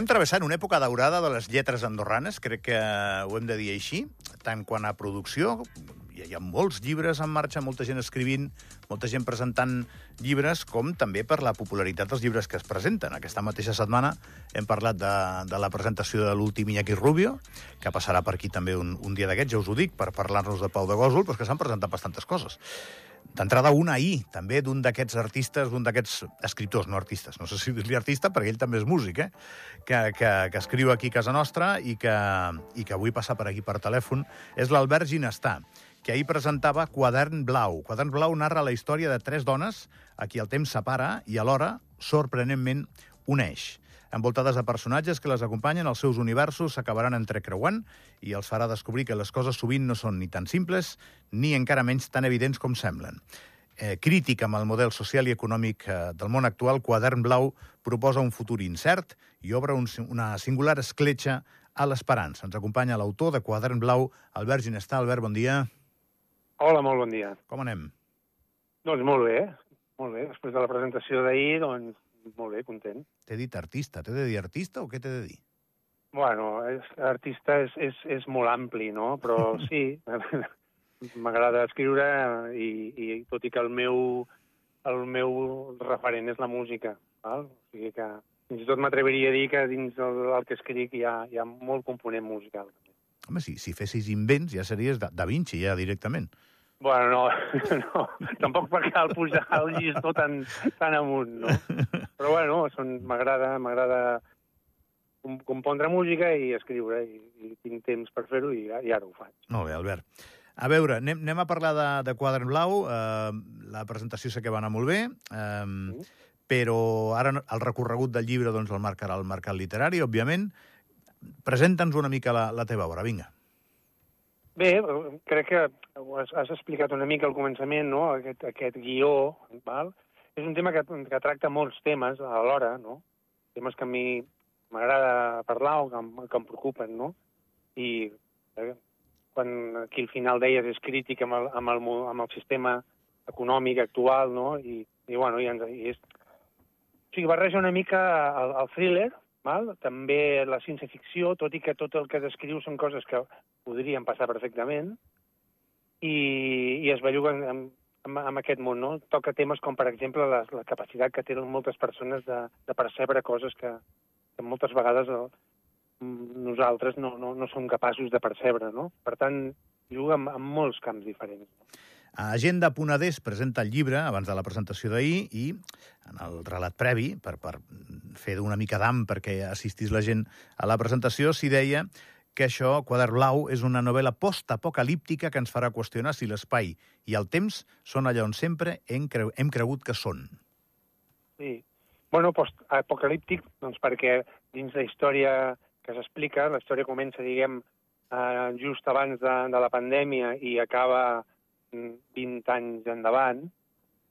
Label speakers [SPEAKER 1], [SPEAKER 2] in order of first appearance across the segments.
[SPEAKER 1] Estem travessant una època daurada de les lletres andorranes, crec que ho hem de dir així, tant quan a producció, hi ha molts llibres en marxa, molta gent escrivint, molta gent presentant llibres, com també per la popularitat dels llibres que es presenten. Aquesta mateixa setmana hem parlat de, de la presentació de l'últim Iñaki Rubio, que passarà per aquí també un, un dia d'aquests, ja us ho dic, per parlar-nos de Pau de Gòsol, però que s'han presentat bastantes coses. D'entrada, una ahir, també d'un d'aquests artistes, d'un d'aquests escriptors, no artistes, no sé si dir-li artista, perquè ell també és músic, eh? que, que, que escriu aquí a casa nostra i que, i que avui passa per aquí per telèfon, és l'Albert Ginestà, que ahir presentava Quadern Blau. Quadern Blau narra la història de tres dones a qui el temps separa i alhora, sorprenentment, uneix. Envoltades de personatges que les acompanyen, els seus universos s'acabaran entrecreuant i els farà descobrir que les coses sovint no són ni tan simples ni encara menys tan evidents com semblen. Eh, crític amb el model social i econòmic eh, del món actual, Quadern Blau proposa un futur incert i obre un, una singular escletxa a l'esperança. Ens acompanya l'autor de Quadern Blau, Albert Ginestà. Albert, bon dia.
[SPEAKER 2] Hola, molt bon dia.
[SPEAKER 1] Com anem?
[SPEAKER 2] Doncs molt bé, molt bé. Després de la presentació d'ahir, doncs molt bé, content.
[SPEAKER 1] T'he dit artista. T'he de dir artista o què t'he de dir?
[SPEAKER 2] Bueno, és, artista és, és, és molt ampli, no? Però sí, m'agrada escriure i, i tot i que el meu, el meu referent és la música, val? o sigui que fins i tot m'atreviria a dir que dins del, del que escric hi ha, hi ha molt component musical.
[SPEAKER 1] Home, si, si fessis invents ja series Da, da Vinci, ja, directament.
[SPEAKER 2] Bueno, no, no, tampoc per cal pujar el llistó tan, tan amunt, no? Però bueno, m'agrada, m'agrada compondre música i escriure, i, i tinc temps per fer-ho i, i ara ho faig.
[SPEAKER 1] Molt bé, Albert. A veure, anem, anem a parlar de, de Quadre Blau. Uh, la presentació sé que va anar molt bé, uh, sí. però ara el recorregut del llibre doncs, el marcarà el mercat literari, òbviament. Presenta'ns una mica la, la teva obra, vinga.
[SPEAKER 2] Bé, crec que has, explicat una mica al començament, no?, aquest, aquest guió, val? És un tema que, que tracta molts temes alhora, no? Temes que a mi m'agrada parlar o que que em preocupen, no? I eh, quan aquí al final deies és crític amb el, amb el, amb el sistema econòmic actual, no? I, i bueno, i, ens, i és... O sigui, barreja una mica el, el thriller, Val? També la ciència-ficció, tot i que tot el que descriu són coses que podrien passar perfectament, i, i es belluguen amb, amb, amb aquest món. No? Toca temes com, per exemple, la, la capacitat que tenen moltes persones de, de percebre coses que, que moltes vegades el, nosaltres no, no, no som capaços de percebre. No? Per tant, juga amb, amb molts camps diferents. No?
[SPEAKER 1] Agenda.es presenta el llibre abans de la presentació d'ahir i en el relat previ, per, per fer una mica d'am perquè assistís la gent a la presentació, s'hi deia que això, Quadern Blau, és una novel·la post-apocalíptica que ens farà qüestionar si l'espai i el temps són allà on sempre hem, creu hem cregut que són.
[SPEAKER 2] Sí. Bueno, post-apocalíptic, doncs perquè dins la història que s'explica, la història comença, diguem, eh, just abans de, de la pandèmia i acaba 20 anys endavant,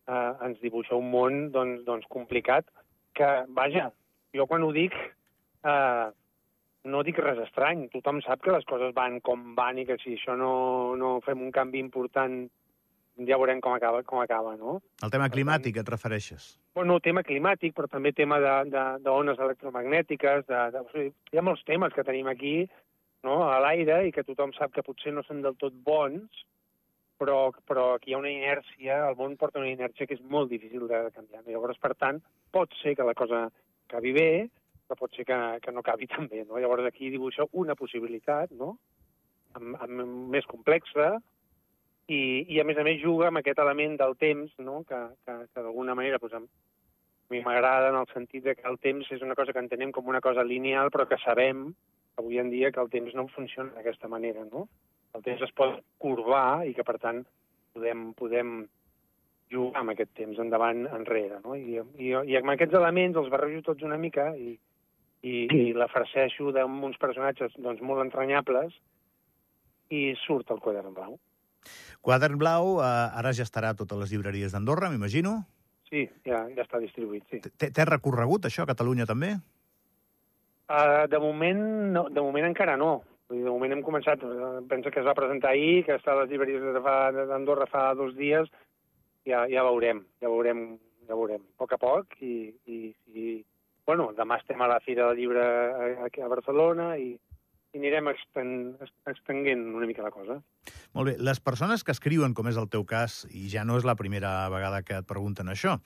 [SPEAKER 2] eh, ens dibuixa un món doncs, doncs complicat que, vaja, jo quan ho dic, eh, no dic res estrany. Tothom sap que les coses van com van i que si això no, no fem un canvi important ja veurem com acaba, com acaba no?
[SPEAKER 1] El tema climàtic, et refereixes?
[SPEAKER 2] Bueno, tema climàtic, però també tema d'ones electromagnètiques, de, de, o sigui, hi ha molts temes que tenim aquí no, a l'aire i que tothom sap que potser no són del tot bons, però, però aquí hi ha una inèrcia, el món porta una inèrcia que és molt difícil de canviar. Llavors, per tant, pot ser que la cosa acabi bé, però pot ser que, que no acabi tan bé. No? Llavors aquí dibuixa una possibilitat, no? amb, amb, més complexa, i, i a més a més juga amb aquest element del temps, no? que, que, que d'alguna manera doncs, a mi m'agrada en el sentit de que el temps és una cosa que entenem com una cosa lineal, però que sabem avui en dia que el temps no funciona d'aquesta manera, no? El temps es pot curvar i que, per tant, podem, podem jugar amb aquest temps endavant enrere. No? I, i, I amb aquests elements els barrejo tots una mica i, i, i la farceixo d'uns personatges doncs, molt entranyables i surt el quadern blau.
[SPEAKER 1] Quadern blau eh, ara ja estarà a totes les llibreries d'Andorra, m'imagino?
[SPEAKER 2] Sí, ja, ja està distribuït, sí.
[SPEAKER 1] Té recorregut, això, a Catalunya també?
[SPEAKER 2] Uh, de, moment, no, de moment encara no. Vull dir, de moment hem començat, eh, penso que es va presentar ahir, que està a les llibreries d'Andorra fa dos dies, ja, ja veurem, ja veurem, ja veurem, a poc a poc, i, i, i bueno, demà estem a la Fira del Llibre aquí a Barcelona i, i anirem esten, estenguent una mica la cosa.
[SPEAKER 1] Molt bé. Les persones que escriuen, com és el teu cas, i ja no és la primera vegada que et pregunten això,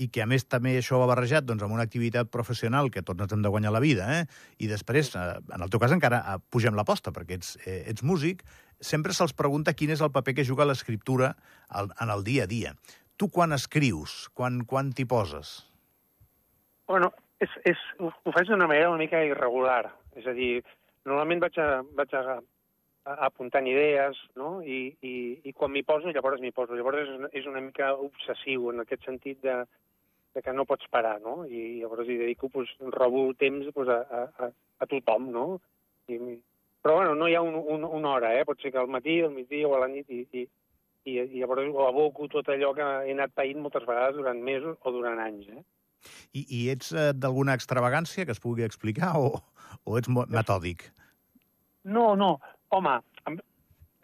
[SPEAKER 1] i que a més també això va barrejat doncs, amb una activitat professional que tots ens hem de guanyar la vida, eh? i després, eh, en el teu cas encara eh, pugem l'aposta, perquè ets, eh, ets músic, sempre se'ls pregunta quin és el paper que juga l'escriptura en el dia a dia. Tu quan escrius, quan, quan t'hi poses?
[SPEAKER 2] Bueno, és, és, ho, faig d'una manera una mica irregular. És a dir, normalment vaig, a, vaig a apuntant idees, no? I, i, i quan m'hi poso, llavors m'hi poso. Llavors és, una, és una mica obsessiu en aquest sentit de, de que no pots parar, no? I llavors hi dedico, pues, robo temps pues, a, a, a tothom, no? I, però, bueno, no hi ha un, un, una hora, eh? Pot ser que al matí, al migdia o a la nit, i, i, i, i llavors ho aboco tot allò que he anat païnt moltes vegades durant mesos o durant anys, eh?
[SPEAKER 1] I, i ets eh, d'alguna extravagància que es pugui explicar o, o ets metòdic?
[SPEAKER 2] No, no. Home,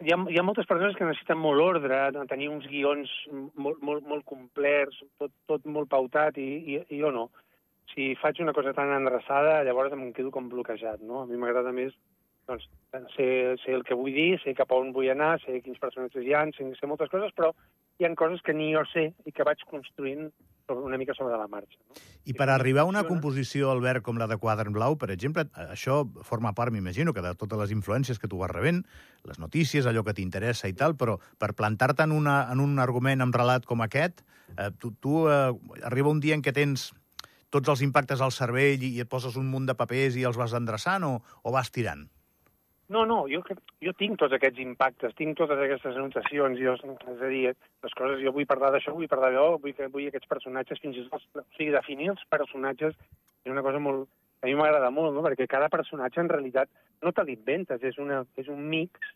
[SPEAKER 2] hi ha, hi ha moltes persones que necessiten molt ordre, tenir uns guions molt, molt, molt complets, tot, tot molt pautat, i, i, i jo no. Si faig una cosa tan endreçada, llavors em quedo com bloquejat, no? A mi m'agrada més doncs, ser, ser el que vull dir, ser cap a on vull anar, ser quins personatges hi ha, sé, sé moltes coses, però hi ha coses que ni jo sé i que vaig construint una mica sobre la marxa. No?
[SPEAKER 1] I per arribar a una composició, Albert, com la de Quadern Blau, per exemple, això forma part, m'imagino, que de totes les influències que tu vas rebent, les notícies, allò que t'interessa i tal, però per plantar-te en, una, en un argument amb relat com aquest, eh, tu, tu eh, arriba un dia en què tens tots els impactes al cervell i, i et poses un munt de papers i els vas endreçant o, o vas tirant?
[SPEAKER 2] No, no, jo, jo tinc tots aquests impactes, tinc totes aquestes anotacions, jo, és a dir, les coses, jo vull parlar d'això, vull parlar d'allò, vull, vull aquests personatges, fins i tot, o sigui, definir els personatges és una cosa molt, a mi m'agrada molt, no? perquè cada personatge en realitat no te l'inventes, és, una, és un mix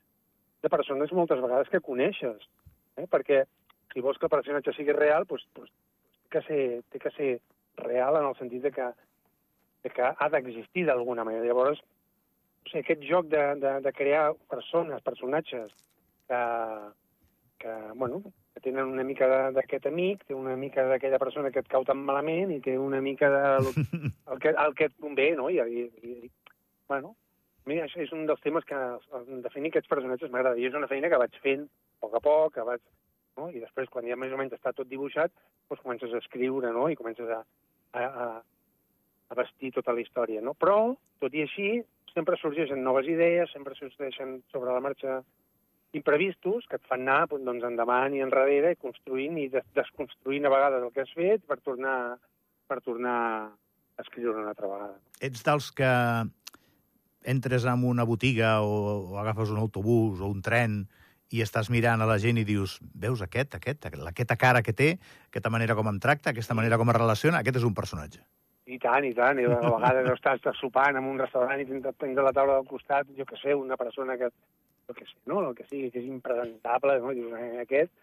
[SPEAKER 2] de persones moltes vegades que coneixes, eh? perquè si vols que el personatge sigui real, doncs, doncs, té, que ser, té que ser real en el sentit de que, de que ha d'existir d'alguna manera. Llavors, o sigui, aquest joc de, de, de crear persones, personatges, que, que, bueno, que tenen una mica d'aquest amic, té una mica d'aquella persona que et cau tan malament i té una mica de el que, el que et convé, no? I, i, i bueno, a mi això és un dels temes que definir aquests personatges m'agrada. I és una feina que vaig fent a poc a poc, que vaig, no? i després, quan ja més o menys està tot dibuixat, doncs comences a escriure, no? i comences a, a, a, a vestir tota la història. No? Però, tot i així, sempre sorgeixen noves idees, sempre sorgeixen sobre la marxa imprevistos que et fan anar doncs, endavant i enrere, construint i desconstruint a vegades el que has fet per tornar, per tornar a escriure una altra vegada.
[SPEAKER 1] Ets dels que entres en una botiga o, o agafes un autobús o un tren i estàs mirant a la gent i dius, veus aquest, aquest, aquesta cara que té, aquesta manera com em tracta, aquesta manera com es relaciona, aquest és un personatge.
[SPEAKER 2] I tant, i tant. I a vegades estàs sopant en un restaurant i tens a la taula del costat, jo que sé, una persona que, jo que sé, no? el que sigui, que és impresentable, no? Dius, eh, aquest,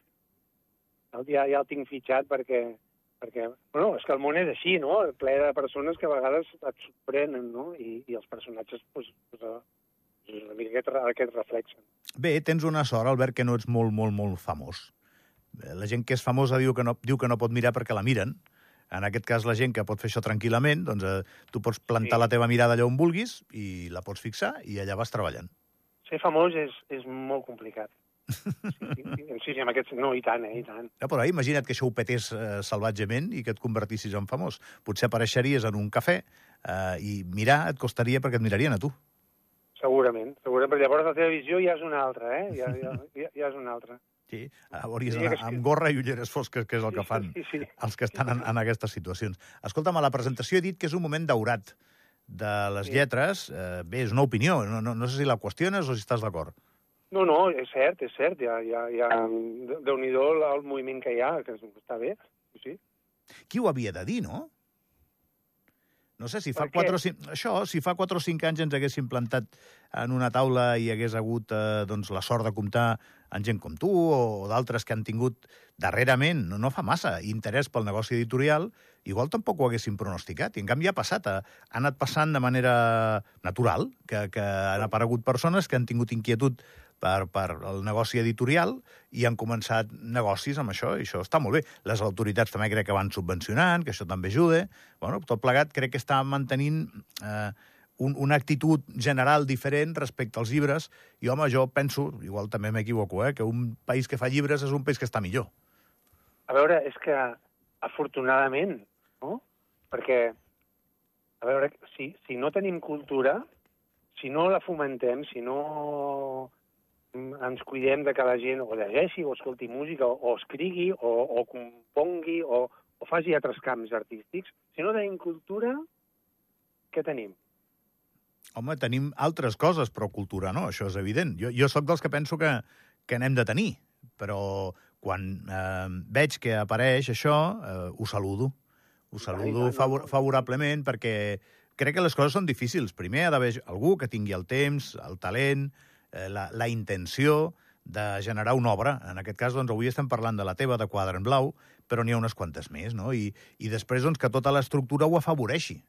[SPEAKER 2] ja, ja el tinc fitxat perquè, perquè, bueno, és que el món és així, no? Ple de persones que a vegades et sorprenen, no? I, i els personatges, doncs, pues, pues, una mica aquest, aquest reflexen.
[SPEAKER 1] Bé, tens una sort, Albert, que no ets molt, molt, molt famós. La gent que és famosa diu que no, diu que no pot mirar perquè la miren, en aquest cas, la gent que pot fer això tranquil·lament, doncs eh, tu pots plantar sí. la teva mirada allà on vulguis i la pots fixar i allà vas treballant.
[SPEAKER 2] Ser famós és, és molt complicat. Sí, sí, sí, amb aquest... No, i tant, eh, i tant.
[SPEAKER 1] No, però imagina't que això ho petés eh, salvatgement i que et convertissis en famós. Potser apareixeries en un cafè eh, i mirar et costaria perquè et mirarien a tu.
[SPEAKER 2] Segurament, segurament, però llavors la teva visió ja és una altra, eh? Ja, ja, ja, ja és una altra.
[SPEAKER 1] Sí, hauries d'anar amb gorra i ulleres fosques, que és el que fan sí, sí, sí. els que estan en, en aquestes situacions. Escolta'm, a la presentació he dit que és un moment daurat de les sí. lletres. Eh, bé, és una opinió, no, no, no sé si la qüestiones o si estàs d'acord.
[SPEAKER 2] No, no, és cert, és cert. Ha, hi ha déu-n'hi-do el moviment que hi ha, que està bé, sí.
[SPEAKER 1] Qui ho havia de dir, no? No sé, si fa 4 o 5... Això, si fa 4 o 5 anys ens haguéssim plantat en una taula i hagués hagut eh, doncs, la sort de comptar amb gent com tu o, d'altres que han tingut darrerament, no, no fa massa, interès pel negoci editorial, igual tampoc ho haguéssim pronosticat. I en canvi ha passat, ha, ha anat passant de manera natural, que, que han aparegut persones que han tingut inquietud per, per el negoci editorial i han començat negocis amb això, i això està molt bé. Les autoritats també crec que van subvencionant, que això també ajuda. Bueno, tot plegat crec que està mantenint eh, un, una actitud general diferent respecte als llibres, i home, jo penso, igual també m'equivoco, eh, que un país que fa llibres és un país que està millor.
[SPEAKER 2] A veure, és que afortunadament, no? Perquè, a veure, si, si no tenim cultura, si no la fomentem, si no ens cuidem de que la gent o llegeixi, o escolti música, o, o escrigui, o, o compongui, o, o faci altres camps artístics, si no tenim cultura, què tenim?
[SPEAKER 1] Home, tenim altres coses, però cultura no, això és evident. Jo, jo sóc dels que penso que, que n'hem de tenir, però quan eh, veig que apareix això, eh, ho saludo. Ho saludo favor favorablement perquè crec que les coses són difícils. Primer ha d'haver algú que tingui el temps, el talent, eh, la, la intenció de generar una obra. En aquest cas, doncs, avui estem parlant de la teva, de Quadre en Blau, però n'hi ha unes quantes més, no? I, i després, doncs, que tota l'estructura ho afavoreixi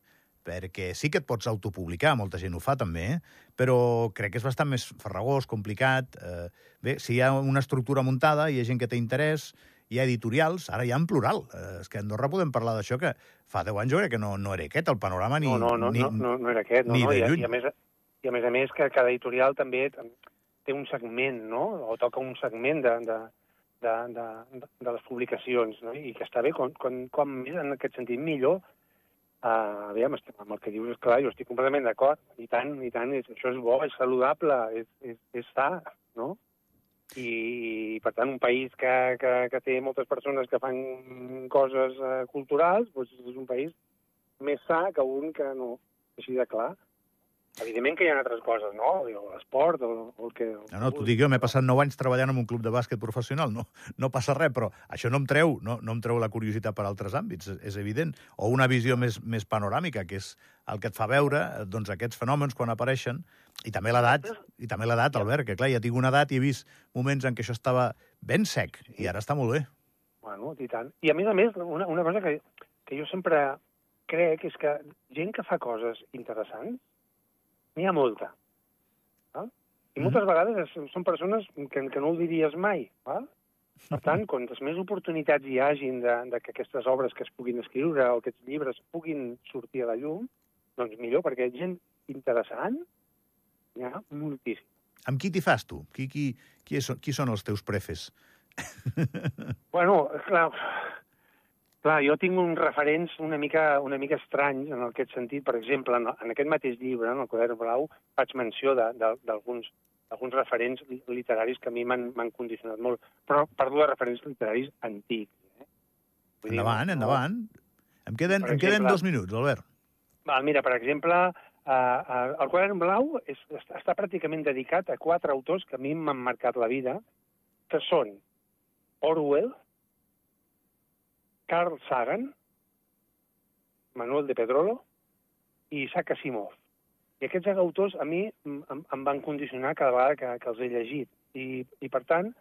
[SPEAKER 1] perquè sí que et pots autopublicar, molta gent ho fa també, eh? però crec que és bastant més farragós, complicat. Eh, bé, si hi ha una estructura muntada, hi ha gent que té interès, hi ha editorials, ara hi ha en plural. Eh, és que a Andorra podem parlar d'això, que fa 10 anys jo crec que no, no era aquest el panorama ni...
[SPEAKER 2] No, no, no,
[SPEAKER 1] ni,
[SPEAKER 2] no, no, no era aquest. No, no,
[SPEAKER 1] de
[SPEAKER 2] i,
[SPEAKER 1] lluny.
[SPEAKER 2] I a, més, I a més a més que cada editorial també té un segment, no? O toca un segment de, de, de, de, de les publicacions, no? I que està bé, com, com, com més en aquest sentit millor, Uh, aviam, amb el que dius, clar, jo estic completament d'acord. I tant, i tant, és, això és bo, és saludable, és, és, és sa, no? I, per tant, un país que, que, que té moltes persones que fan coses uh, culturals, doncs és un país més sa que un que no, així de clar. Evidentment que hi ha altres coses, no? L'esport o, o el que...
[SPEAKER 1] No, no, t'ho dic jo, m'he passat 9 anys treballant en un club de bàsquet professional, no, no passa res, però això no em treu, no, no em treu la curiositat per altres àmbits, és, és evident. O una visió més, més panoràmica, que és el que et fa veure doncs, aquests fenòmens quan apareixen, i també l'edat, i també l'edat, Albert, que clar, ja tinc una edat i he vist moments en què això estava ben sec, i ara està molt bé.
[SPEAKER 2] Bueno, i tant. I a més a més, una, una cosa que, que jo sempre crec és que gent que fa coses interessants, n'hi ha molta. Val? I moltes mm. vegades són persones que, que no ho diries mai. Val? Per tant, quantes més oportunitats hi hagin de, de que aquestes obres que es puguin escriure o aquests llibres puguin sortir a la llum, doncs millor, perquè gent interessant n'hi ha moltíssim.
[SPEAKER 1] Amb qui t'hi fas, tu? Qui, qui, qui, és, qui són els teus prefes?
[SPEAKER 2] bueno, clar, Clar, jo tinc uns referents una mica, una mica estranys en aquest sentit. Per exemple, en, en aquest mateix llibre, en el quadern blau, faig menció d'alguns alguns referents literaris que a mi m'han condicionat molt, però parlo de referents literaris antics. Eh?
[SPEAKER 1] Vull endavant, dir, endavant. Em queden, em exemple, queden dos minuts, Albert.
[SPEAKER 2] Val, mira, per exemple, uh, uh, el quadern blau és, està pràcticament dedicat a quatre autors que a mi m'han marcat la vida, que són Orwell, Carl Sagan, Manuel de Pedrolo i Isaac Asimov. I aquests autors a mi em, em van condicionar cada vegada que, que els he llegit. I, i per tant,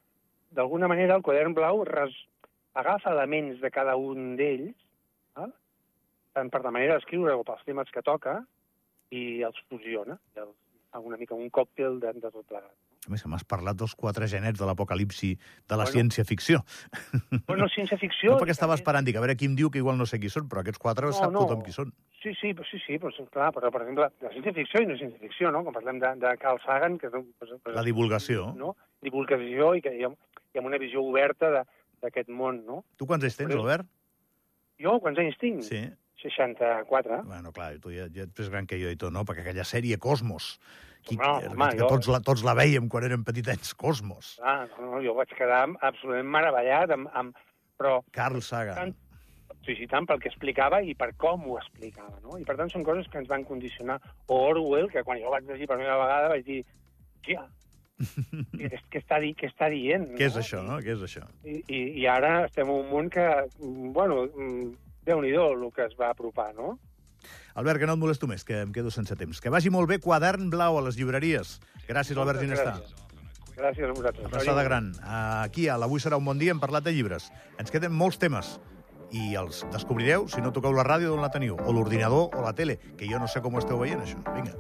[SPEAKER 2] d'alguna manera, el quadern blau res, agafa elements de cada un d'ells, tant per la manera d'escriure o pels temes que toca, i els fusiona, i els fa una mica un còctel de, de tot plegat.
[SPEAKER 1] A més, m'has parlat dels quatre genets de l'apocalipsi de la bueno, ciència-ficció.
[SPEAKER 2] Bueno, ciència-ficció...
[SPEAKER 1] No perquè estava esperant, dic, a veure qui em diu que igual no sé qui són, però aquests quatre no, sap no. tothom qui són.
[SPEAKER 2] Sí, sí, sí, sí, però, clar, però, per exemple, la ciència-ficció i no ciència-ficció, no? Quan parlem de, de Carl Sagan, que és... Pues,
[SPEAKER 1] pues, la divulgació.
[SPEAKER 2] No? Divulgació i, que, i, amb, i amb una visió oberta d'aquest món, no?
[SPEAKER 1] Tu quants anys tens, però, Albert?
[SPEAKER 2] Jo, quants anys tinc?
[SPEAKER 1] Sí.
[SPEAKER 2] 64.
[SPEAKER 1] Bueno, clar, tu ja, ja ets més gran que jo i tot, no? Perquè aquella sèrie Cosmos, qui,
[SPEAKER 2] no, home,
[SPEAKER 1] que jo... tots, la, tots la veiem quan érem petitets, Cosmos.
[SPEAKER 2] Ah, no, jo vaig quedar absolutament meravellat amb... amb però...
[SPEAKER 1] Carl Sagan.
[SPEAKER 2] Tant, sí, sí, tant pel que explicava i per com ho explicava, no? I per tant són coses que ens van condicionar. O Orwell, que quan jo vaig llegir per primera vegada vaig dir, hòstia, què, què, està, di què està dient?
[SPEAKER 1] Què és això, no? Què és això?
[SPEAKER 2] I, i, I ara estem en un món que, bueno, déu nhi el que es va apropar, no?
[SPEAKER 1] Albert, que no et molesto més, que em quedo sense temps. Que vagi molt bé Quadern Blau a les llibreries. Gràcies, Albert Ginestà.
[SPEAKER 2] Gràcies a vosaltres.
[SPEAKER 1] Abraçada gran. Aquí, a l'Avui serà un bon dia, hem parlat de llibres. Ens queden molts temes i els descobrireu si no toqueu la ràdio d'on la teniu, o l'ordinador o la tele, que jo no sé com ho esteu veient, això. Vinga.